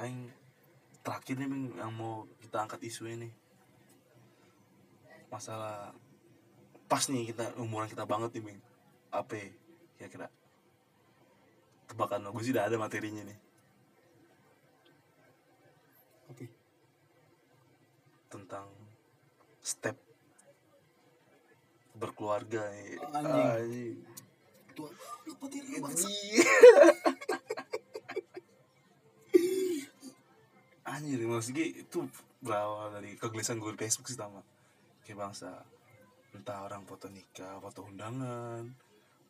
aing terakhir nih Bing, yang mau kita angkat isu ini masalah pas nih kita umuran kita banget nih Bing apa ya, kira-kira tebakan lo gue sih udah ada materinya nih Oke. tentang step berkeluarga nih Anjing. Anjing. Tua banget materi lu bangsa. Anjir, maksudnya itu berawal dari kegelisahan gue di Facebook sih sama Kayak bangsa Entah orang foto nikah, foto undangan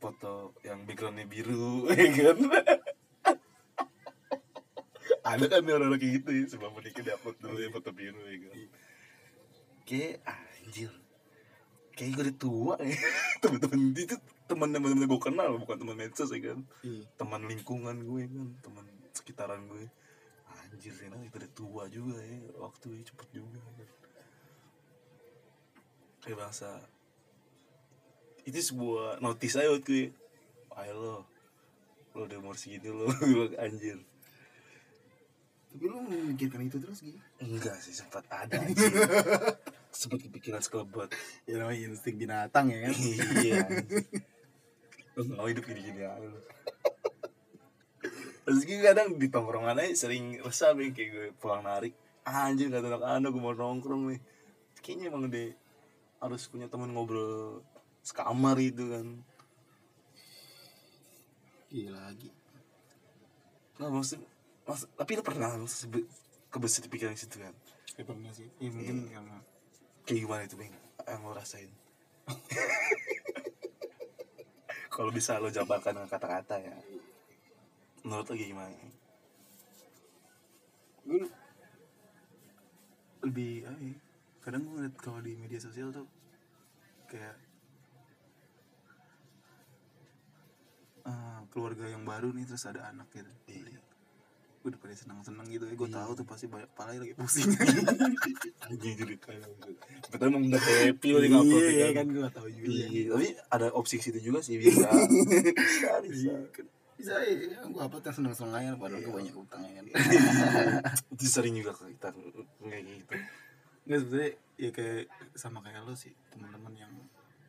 Foto yang backgroundnya biru, ya kan? Ada kan orang-orang kayak gitu ya Sebelum menikah upload dulu ya foto biru ya kan? Kayak anjir Kayak gue udah tua ya. Temen-temen itu teman-teman gue kenal bukan teman medsos ya kan? Iya. teman lingkungan gue kan? Teman sekitaran gue anjir Rena udah tua juga ya waktu cepet juga. Kan. kayak bahasa itu sebuah notis aja buat gue. Ayo lo lo udah umur segitu lo. Gue anjir. Tapi lu memikirkan itu terus gitu. enggak sih sempat ada anjir. Sempat kepikiran sekelebat Ya namanya insting binatang ya kan. iya lo mau hidup gini-gini aja Terus gue kadang di tongkrongan aja sering resah nih kayak gue pulang narik Anjir gak anak-anak gue mau nongkrong nih. Kayaknya emang deh harus punya temen ngobrol sekamar itu kan. Gila lagi. Nah maksud, maksud tapi lu pernah kebesit pikiran situ kan? Ya pernah sih. Ya mungkin karena Kayak gimana itu Bang yang lo rasain? Kalau bisa lo jabarkan dengan kata-kata ya Menurut lo gimana? gue lebih apa ya, kadang gue ngeliat kalau di media sosial tuh kayak eh, keluarga yang baru nih terus ada anak gitu Iya. gue udah pada seneng-seneng gitu ya gue tahu tuh pasti banyak pala lagi pusing Anjing jadi kayak Betul emang udah happy lo di ngupload iya ya kan gue gak tahu juga Iya, tapi ada opsi situ juga sih bisa. bisa, bisa. Iya, bisa ya gue apa tuh seneng-seneng aja padahal gue banyak utang ya kan Itu sering juga ke kita kayak gitu. nggak sebetulnya ya kayak sama kayak lo sih teman-teman yang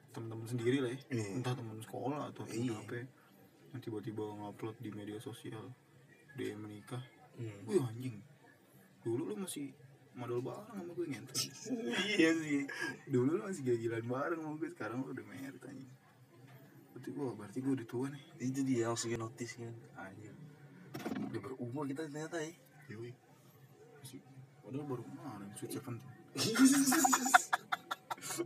teman-teman sendiri lah ya Iya. entah teman sekolah atau teman Iya. apa yang tiba-tiba ngupload di media sosial dia menikah Hmm. wih anjing dulu lu masih modal bareng sama gue ngentot iya sih. dulu lu masih gila-gilaan bareng sama gue sekarang lu udah merit anjing berarti gue berarti gue udah tua nih Itu dia maksudnya notice kan. Anjir. Udah berumur kita ternyata ya. Yoi. masih padahal baru kemarin sweet seventeen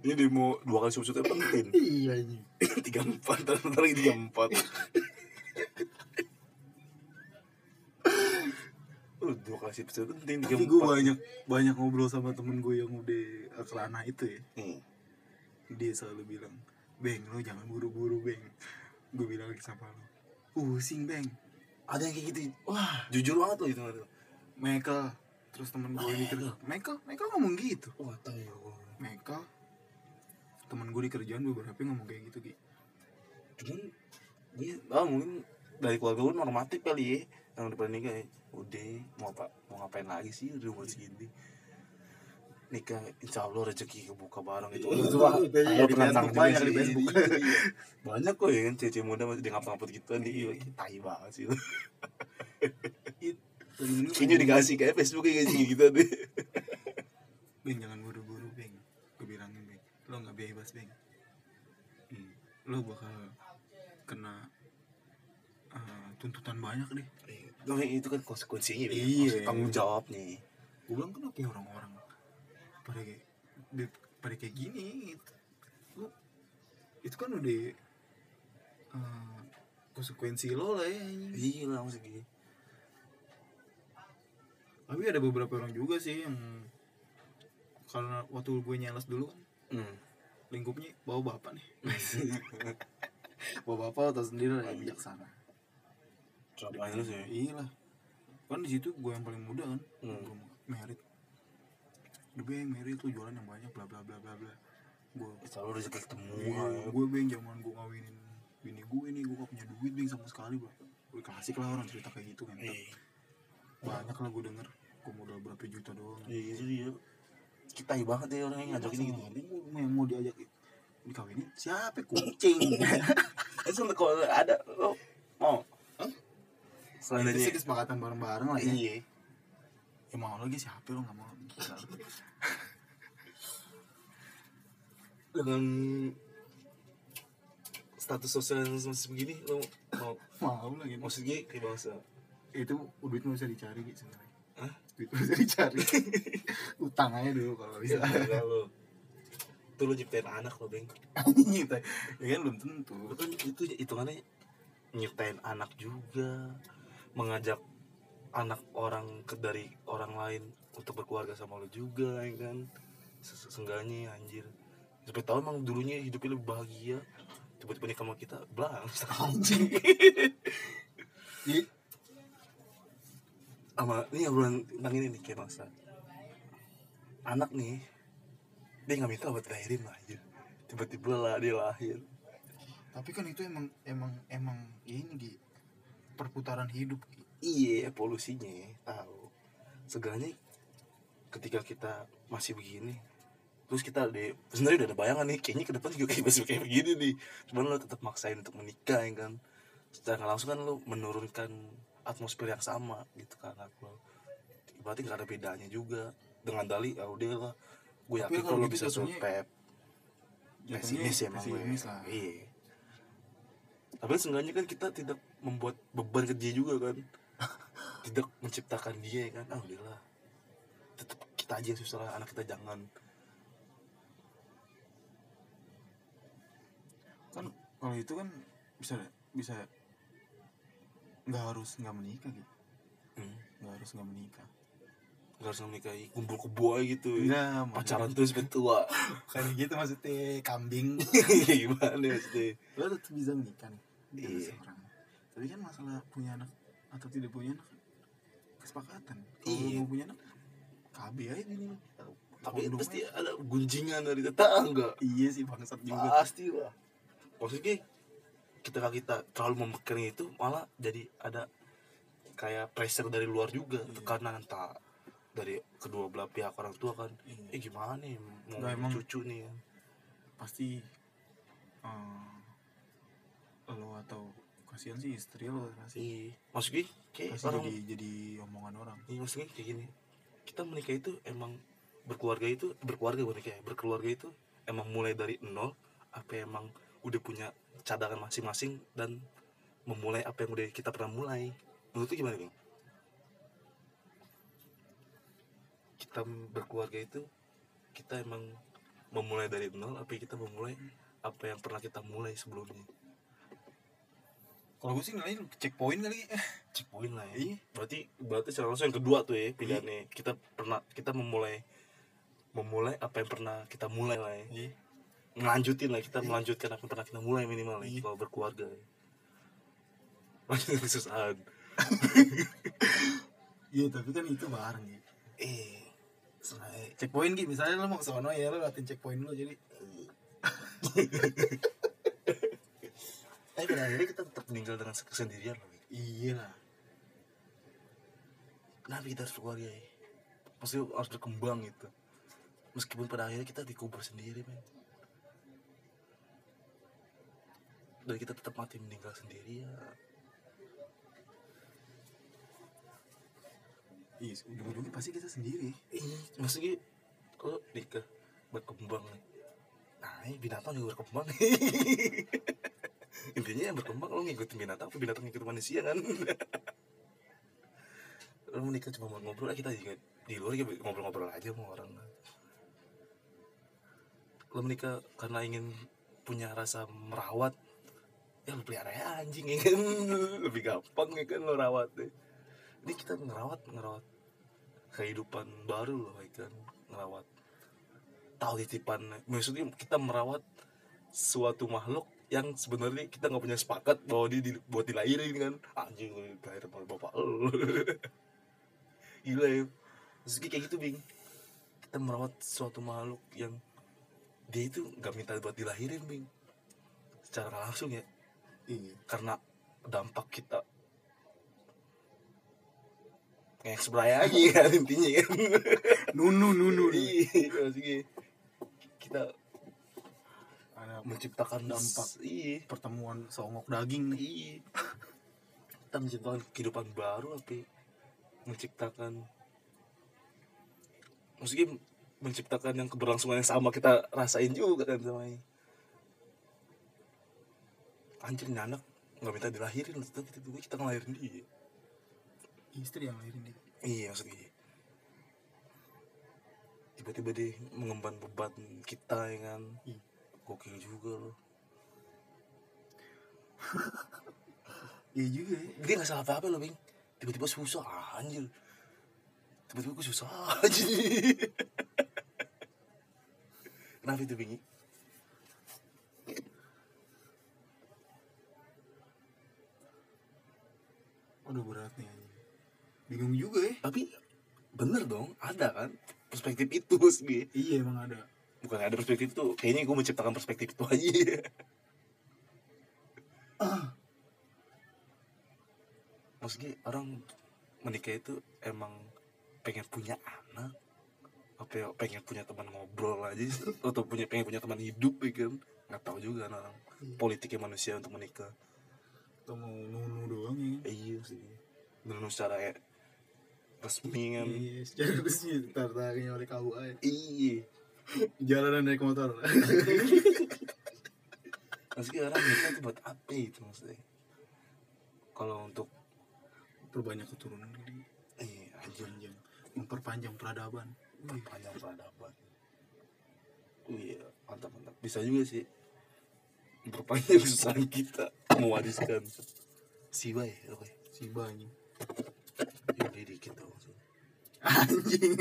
Ini dia mau dua kali sub-subnya penting. iya anjing tiga empat, ntar lagi tiga empat. Uh, dua kali sub penting tiga tapi gue banyak banyak ngobrol sama temen gue yang udah kerana itu ya Hmm. dia selalu bilang beng lo jangan buru-buru beng. Gue bilang lagi sama lo pusing beng. Ada yang kayak gitu. Wah, jujur banget loh itu. Michael terus temen gue ini kerja. Michael? Michael ngomong gitu. Wah, tahu ya. Michael? Temen gue di kerjaan beberapa yang ngomong kayak gitu Ki. Cuman dia ah, mungkin dari keluarga gue normatif kali ya yang pada nikah ya. Udah mau apa mau ngapain lagi sih udah umur segini nikah insya Allah rezeki kebuka bareng itu Iya, itu mah itu ayo di penantang juga banyak sih. di Facebook. Iya, iya. banyak kok ya kan cewek muda masih dia ngapa-ngapa gitu kan dia tai banget sih itu kayaknya dikasih kayak Facebook kayak gitu deh beng jangan buru-buru beng gue bilangin beng lo nggak bebas beng Hmm. lo bakal kena eh, tuntutan banyak deh Nah, itu kan konsekuensinya ya. Iya. Tanggung jawabnya gue bilang kenapa ya orang-orang pada kayak pada kayak gini gitu. lu itu kan udah eh, konsekuensi lo lah ya iya lah maksudnya tapi ada beberapa orang juga sih yang karena waktu gue nyeles dulu kan hmm. lingkupnya bawa bapak nih bawa bapak atau sendiri lah bijaksana coba aja sih iya lah kan di situ gue yang paling muda kan Hmm. belum merit udah beng merit lu jualan yang banyak bla bla bla bla bla. Gue selalu rezeki ketemu Iya, ya. gue beng zaman gue ngawinin bini gue nih gue gak punya duit beng sama sekali bro gue kasih lah orang cerita kayak gitu kan. Iya. banyak lah gue denger. Gue modal berapa juta doang. Iya itu dia. Kita banget ya orang yang ngajak ini gitu. Ini yang mau diajak dikawinin siapa? Kucing. Itu kalau ada lo mau itu selanjutnya sih kesepakatan bareng-bareng lah ya. Iya ya mau lagi siapa lo nggak mau dengan status sosial yang masih begini lo mau mau lagi maksudnya kayak bangsa itu duit bisa dicari gitu sebenarnya. Hah? duit bisa dicari. Utang aja dulu kalau bisa. Enggak lo itu lo nyiptain anak lo beng gitu ya kan belum tentu. Kan itu hitungannya nyiptain anak juga mengajak anak orang ke dari orang lain untuk berkeluarga sama lo juga ya kan? Se- seenggaknya anjir. Sampai tahu emang dulunya hidupnya lebih bahagia tiba-tiba nikah sama kita belang anjing. Sama ini obrolan tentang ini nih kayak masa anak nih dia nggak minta buat lahirin lah aja tiba-tiba lah dia lahir. Tapi kan itu emang emang emang ini Gi. perputaran hidup Gi. Iya polusinya tahu. Segalanya ketika kita masih begini terus kita ada sebenarnya udah ada bayangan nih kayaknya ke depan juga kayak masih kayak begini nih. Cuman lo tetap maksain untuk menikah ya kan? Secara langsung kan lo menurunkan atmosfer yang sama gitu kan aku berarti nggak ada bedanya juga. Dengan dali ya udah lah. Gue yakin kalau lo gitu bisa survive pesimis ya emang gue iya. Tapi seenggaknya kan kita tidak membuat beban ke dia juga kan tidak menciptakan dia ya kan? Ah udahlah. Tetap kita aja yang susah lah, anak kita jangan. Kan kalau itu kan bisa bisa nggak harus nggak menikah gitu hmm, nggak harus nggak menikah. Nggak harus menikahi kumpul kebo gitu. Enggak, pacaran terus sampai tua. Kayak gitu maksudnya kambing. Gimana maksudnya? Lo tetap bisa menikah nih dengan Iya. tapi kan masalah punya anak atau tidak punya anak kesepakatan. Kalau Iya. mau punya anak KB aja gini lo tapi Kondom pasti aja. ada gunjingan dari tetangga. Iya sih bangsat juga. Pasti lah. Maksudnya ketika kita terlalu memikirkan itu malah jadi ada kayak pressure dari luar juga. Iya. tekanan entah dari kedua belah pihak orang tua kan. Iya. eh gimana nih? Mau Nggak, emang- cucu nih kan? pasti atau kasihan sih istri lo pasti Iya. maksudnya kayak pasti orang jadi jadi omongan orang. Iya maksudnya kayak gini. Kita menikah itu emang berkeluarga itu berkeluarga bukan ya berkeluarga itu emang mulai dari nol apa emang udah punya cadangan masing-masing dan memulai apa yang udah kita pernah mulai. Menurut lu gimana bang? Kita berkeluarga itu kita emang memulai dari nol apa kita memulai apa yang pernah kita mulai sebelumnya kalau gue sih nilai checkpoint kali checkpoint lah ya. Iya. Berarti berarti secara langsung yang kedua tuh ya pilihannya. Kita pernah kita memulai memulai apa yang pernah kita mulai lah ya. iya Melanjutin lah kita melanjutkan apa yang pernah kita mulai minimal ya Iya. kalau berkeluarga. Ya. Lanjut kesusahan. iya tapi kan itu bareng ya Eh, checkpoint gitu misalnya lo mau ke sono ya lo latihan checkpoint dulu jadi Eh pada akhirnya kita tetap meninggal dengan kesendirian loh. iya lah Kenapa kita harus berkeluarga ya? Maksudnya harus berkembang gitu. Meskipun pada akhirnya kita dikubur sendiri men. Dan kita tetap mati meninggal sendiri ya. iya ujung-ujungnya pasti kita sendiri Iya, maksudnya kalau nikah berkembang nih. Nah, ini binatang juga berkembang. Intinya yang berkembang lo ngikutin binatang, apa binatang ngikutin manusia kan? lo menikah cuma mau ngobrol, eh, kita juga di luar juga ngobrol-ngobrol aja sama orang. Lo menikah karena ingin punya rasa merawat, ya lo pelihara ya anjing ya kan lebih gampang ya kan lo rawat deh. Ini kita ngerawat ngerawat kehidupan baru loh ya kan ngerawat tahu titipan maksudnya kita merawat suatu makhluk yang sebenarnya kita nggak punya sepakat bahwa dia di, buat dilahirin kan. Anjing lu dilahirin sama bapak lu. Gila ya. Maksudnya kayak gitu bing. Kita merawat suatu makhluk yang dia itu nggak minta buat dilahirin bing. Secara langsung ya. Iya. Karena dampak kita kayak spray aja kan intinya kan. Nunu nunu iya kita menciptakan Dampak. iya. pertemuan songok daging nih. Iya. Kita menciptakan kehidupan baru tapi menciptakan maksudnya menciptakan yang keberlangsungan yang sama kita rasain juga kan sama ini anjir ini anak nggak minta dilahirin tapi tiba kita ngelahirin dia. Istri yang lahirin dia. Iya maksudnya tiba-tiba dia mengemban beban kita ya kan? Iya. Gokil juga loh iya juga ya. Dia nggak salah apa-apa loh bing. Tiba-tiba susah anjir. Tiba-tiba gue susah anjir kenapa itu bing Waduh berat nih. Bingung juga ya. tapi bener dong ada kan perspektif itu sih Iya emang ada. Bukan ada perspektif itu. Kayaknya gue menciptakan perspektif itu aja. Maksudnya orang menikah itu emang pengen punya anak? Apa ya pengen punya teman ngobrol aja atau punya pengen punya teman hidup ya kan? Nggak tahu juga kan orang. Iya. politiknya manusia untuk menikah. Atau mau nunu doang ya. Eh, iya sih. Dulu secara ya, resmi kan? Iya, secara resmi tertariknya oleh KUA ya. iya Jalanan naik motor. maksudnya orang nikah itu buat apa itu maksudnya kalau untuk Perbanyak keturunan ini. iya anjir Panjang. Memperpanjang peradaban. Wih, panjang peradaban iya mantap mantap bisa juga sih memperpanjang kesusahan kita mewariskan siwa ya oke si banyak. ya dikit dong Anjing.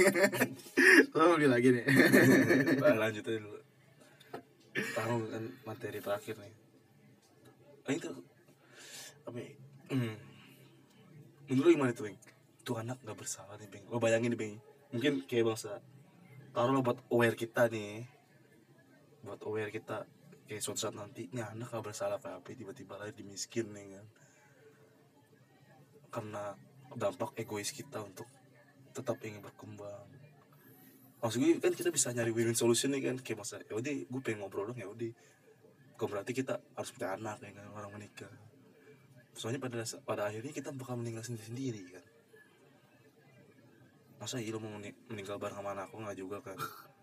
Lo beli lagi nih. Nah, lanjut aja dulu tahu kan materi terakhir nih ah itu apa ya? hmm. menurut lu gimana tuh Bing? tuh anak nggak bersalah nih Bing lo bayangin nih Bing mungkin kayak bangsa taruhlah buat aware kita nih buat aware kita kayak suatu saat nanti ini anak gak bersalah apa apa tiba-tiba lahir dimiskin nih kan karena dampak egois kita untuk tetap ingin berkembang maksudnya kan kita bisa nyari win-win solution nih kan kayak masa ya udah gue pengen ngobrol dong ya udah bukan berarti kita harus punya anak ya kan orang menikah soalnya pada pada akhirnya kita bakal meninggal sendiri sendiri kan masa iya lo mau meni- meninggal bareng sama anak aku nggak juga kan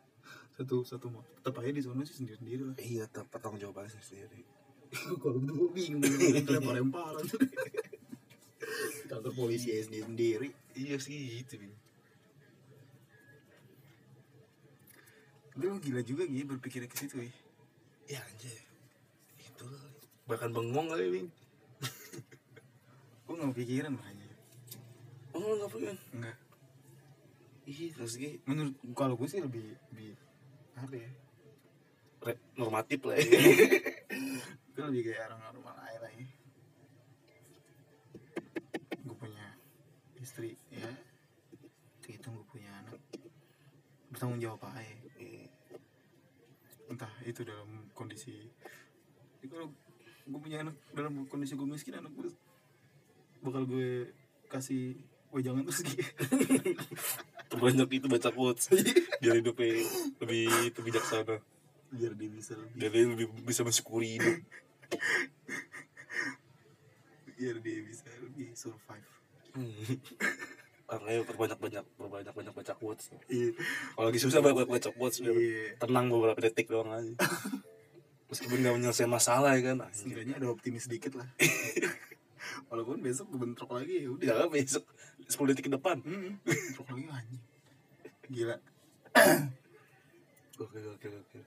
Satu satu mau. Tetap aja di sana sih sendiri sendiri lah. iya tetap tanggung jawabannya sendiri Kalau gitu gue bingung. Lempar-lemparan. Kantor polisi sendiri sendiri. Iya sih gitu. Tapi lo gila juga gitu berpikir ke situ ya. ya anjir itu bahkan bengong kali Bing Gue gak pikiran makanya. oh nggak pengen Enggak. iya maksudnya Menurut kalau gue sih lebih lebih apa ya? re- normatif lah ya Gue lebih kayak orang normal aja lah ya. Gue punya istri ya. Itu gue punya anak. Bertanggung jawab aja. Entah itu dalam kondisi kalau gue punya anak dalam kondisi gue miskin anak gue bakal gue kasih wejangan terus gitu. Terbanyak itu baca quotes. Biar hidupnya lebih lebih bijaksana biar dia bisa lebih biar dia lebih bisa mensyukuri hidup. Biar dia bisa lebih survive makanya perbanyak banyak perbanyak banyak baca quotes. Iya. Kalau lagi susah banyak baca quotes biar iya. Tenang beberapa detik doang aja. Meskipun nggak menyelesaikan masalah ya kan? Setidaknya ada optimis dikit lah. Walaupun besok bentrok lagi ya udah. Ya besok. 10 detik ke depan. Hmm, bentrok lagi anjing. Gila. Oke oke oke.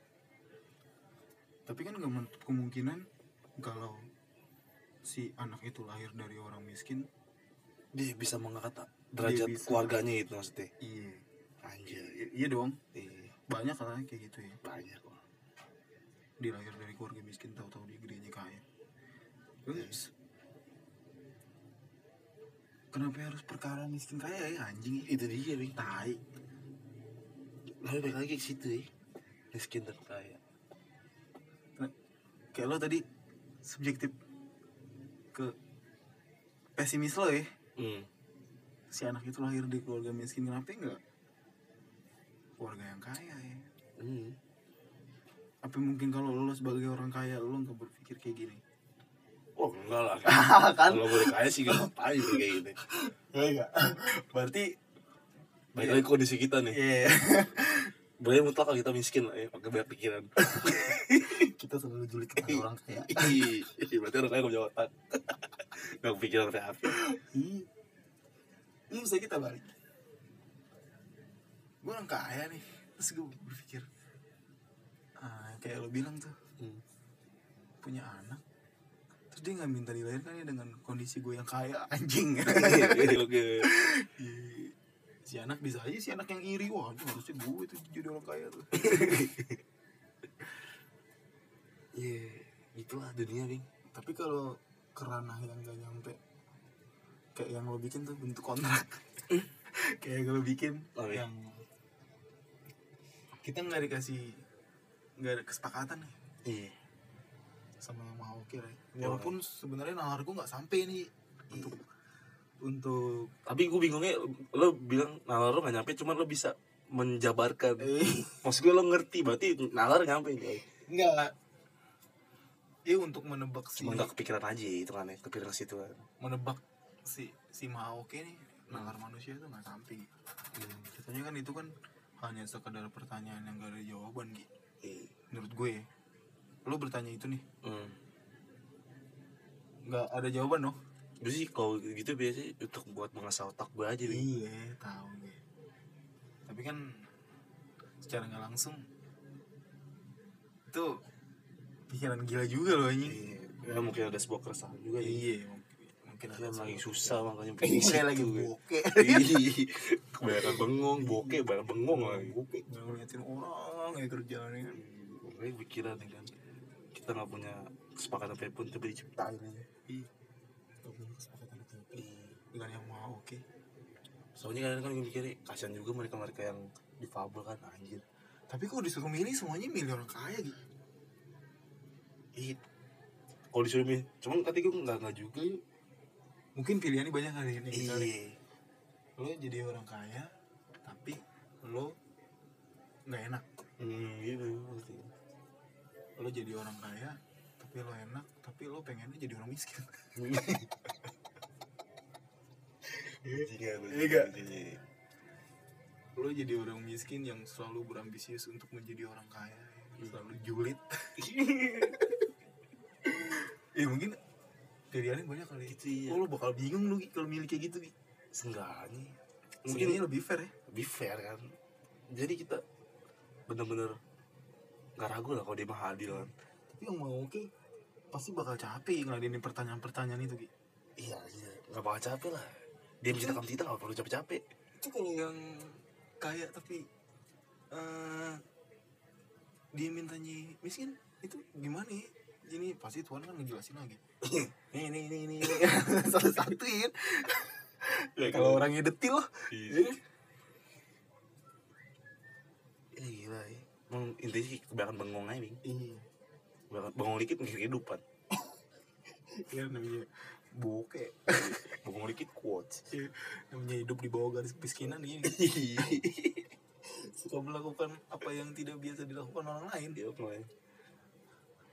Tapi kan gak menutup kemungkinan kalau si anak itu lahir dari orang miskin dia bisa mengangkat derajat bisa. keluarganya itu maksudnya. Iya. Anjir. I- iya dong. Iya. Banyak katanya kayak gitu ya. Banyak kok. Dia lahir dari keluarga miskin tahu-tahu dia gedenya kaya. Terus? Kenapa harus perkara miskin kaya ya? Anjing. Ya? itu dia Bing. tai. Tapi balik lagi ke situ ya miskin dan kaya. Kayak lo tadi subjektif ke pesimis lo ya. Hmm. Si anak itu lahir di keluarga miskin kenapa enggak? Keluarga yang kaya ya. Hmm. apa mungkin kalau lo sebagai orang kaya lo nggak berpikir kayak gini? Oh enggak lah kan. Kalau gue kaya sih gak ngapain kayak gitu enggak berarti baik lagi kondisi kita nih. Iya Berarti mutlak kalau kita miskin lah ya. Pakai banyak pikiran. Kita selalu julid kepada orang kaya. Ih, berarti orang kaya gak punya otak. Gak kepikiran apa apa Iya. Ini bisa kita balik. Gue orang kaya nih, terus gue berpikir, ah, kayak lo bilang tuh, Hmm. punya anak, terus dia nggak minta dilahirkan ya dengan kondisi gue yang kaya anjing. Iya. si anak bisa aja si anak yang iri, wah itu harusnya gue tuh jadi orang kaya tuh. iya itulah dunia bing Tapi kalau kerana yang gak nyampe, kayak yang lo bikin tuh bentuk kontrak, kayak yang lo bikin Oh, iya. yang kita nggak dikasih nggak ada kesepakatan nih. Iya. Sama yang mau oke right? Iya, walaupun sebenarnya nalar gue nggak sampai nih untuk untuk tapi gue bingungnya lo bilang nalar lo gak nyampe cuman lo bisa menjabarkan. Eh. Maksud gue lo ngerti berarti nalar nyampe enggak ya untuk menebak si cuma gak kepikiran aja itu kan ya kepikiran ke situ kan. Menebak si si mau oke nih nalar manusia itu nggak sampai Hmm. Katanya kan itu kan hanya sekedar pertanyaan yang gak ada jawaban gitu Iya. menurut gue lo bertanya itu nih Hmm. nggak ada jawaban loh Gue sih kalau gitu biasanya untuk buat mengasah otak gue aja Bing. iya tahu gue tapi kan secara nggak langsung itu pikiran gila juga loh anjing Iya. Ya, mungkin ada sebuah keresahan juga ya. iya mungkin Kan ada lagi susah makanya Iya, pengen saya lagi bokeh Ih, kebanyakan bengong, bokeh, banyak bengong lagi. bokeh nggak ngeliatin orang ya kerjaannya. Kan Makanya pikiran nih kan, kita nggak punya kesepakatan apa pun tapi diciptain aja. iya. Nggak punya kesepakatan apa dengan yang mau oke. Soalnya kadang kan gue mikirnya kasihan juga mereka-mereka yang difabel kan anjir. tapi kalau disuruh milih semuanya milih orang kaya gitu Ih, kalau disuruh milih, cuman kata gue nggak nggak juga yuk. Mungkin pilihannya banyak kali ini misalnya Iya. lo jadi orang kaya tapi lo nggak enak Hmm, gitu pasti. lo jadi orang kaya tapi lo enak tapi lo pengennya jadi orang miskin Iya, Iya nggak? lo jadi orang miskin yang selalu berambisius untuk menjadi orang kaya selalu julid ya mungkin pilihannya banyak kali. Gitu, iya. oh, lo bakal bingung lu kalau milih kayak gitu Gi. Seenggaknya mungkin mungkin lebih fair ya. Lebih fair kan. Jadi kita bener-bener nggak ragu lah kalau dia mah adil kan. Tapi yang mau oke pasti bakal capek ngeladenin pertanyaan-pertanyaan itu Gi. iya iya. Nggak bakal capek lah. Dia menciptakan kita nggak perlu capek-capek. Itu kalau yang kaya tapi eh dia mintanya miskin itu gimana ya ini pasti Tuhan kan ngejelasin lagi. Ini ini ini ini salah satuin Ya, kalau orangnya detil loh. Iya. Ya, gila ya Emang intinya sih kebanyakan bengong aja Bing. Iya. Bengong dikit mikir kehidupan ya namanya bokeh. Bengong dikit quotes. Iya, namanya hidup di bawah garis kemiskinan ini. Suka melakukan apa yang tidak biasa dilakukan orang lain. Dia mulai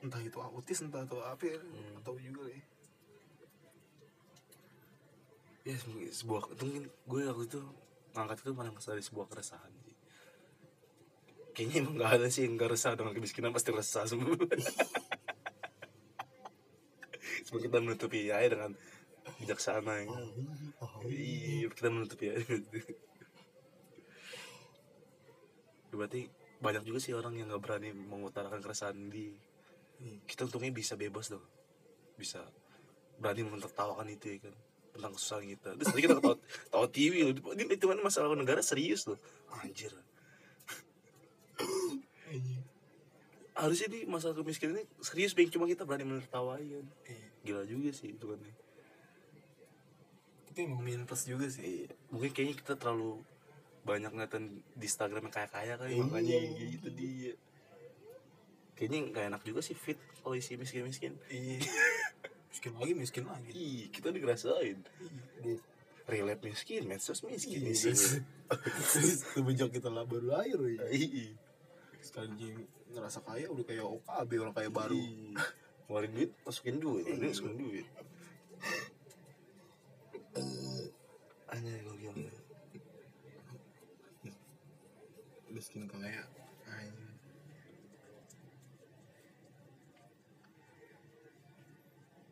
entah itu autis entah itu apa ya Hmm. atau juga ya ya se- sebuah itu mungkin gue waktu itu ngangkat itu paling dari sebuah keresahan sih. Kayaknya emang gak ada sih yang gak resah dengan kemiskinan pasti resah semua. Cuma kita menutupi aja dengan bijaksana ya. Iya, kita menutupi aja berarti banyak juga sih orang yang gak berani mengutarakan keresahan di Iya. kita untungnya bisa bebas dong. Bisa berani menertawakan itu ya kan. Tentang kesusahan kita. Terus tadi kita ketawa tawa TV loh. Ini itu kan masalah negara serius loh. Anjir. Harusnya nih masalah kemiskinan ini serius bang cuma kita berani menertawai kan. Iya. gila juga sih itu kan tapi emang minus juga sih. Mungkin kayaknya kita terlalu banyak ngeliatin di Instagram yang kaya-kaya kali Iya. makanya gitu dia kayaknya nggak enak juga sih fit kalau isi miskin-miskin. Iya. Miskin lagi miskin lagi. Ih kita digerasain Iya. relate miskin medsos miskin Iya, terus semenjak kita lah baru lahir ya Iya. sekali ngerasa kaya udah kayak OKB orang kaya baru. Iya. ngeluarin duit masukin duit. Ini masukin duit. Aneh gue bilang miskin kaya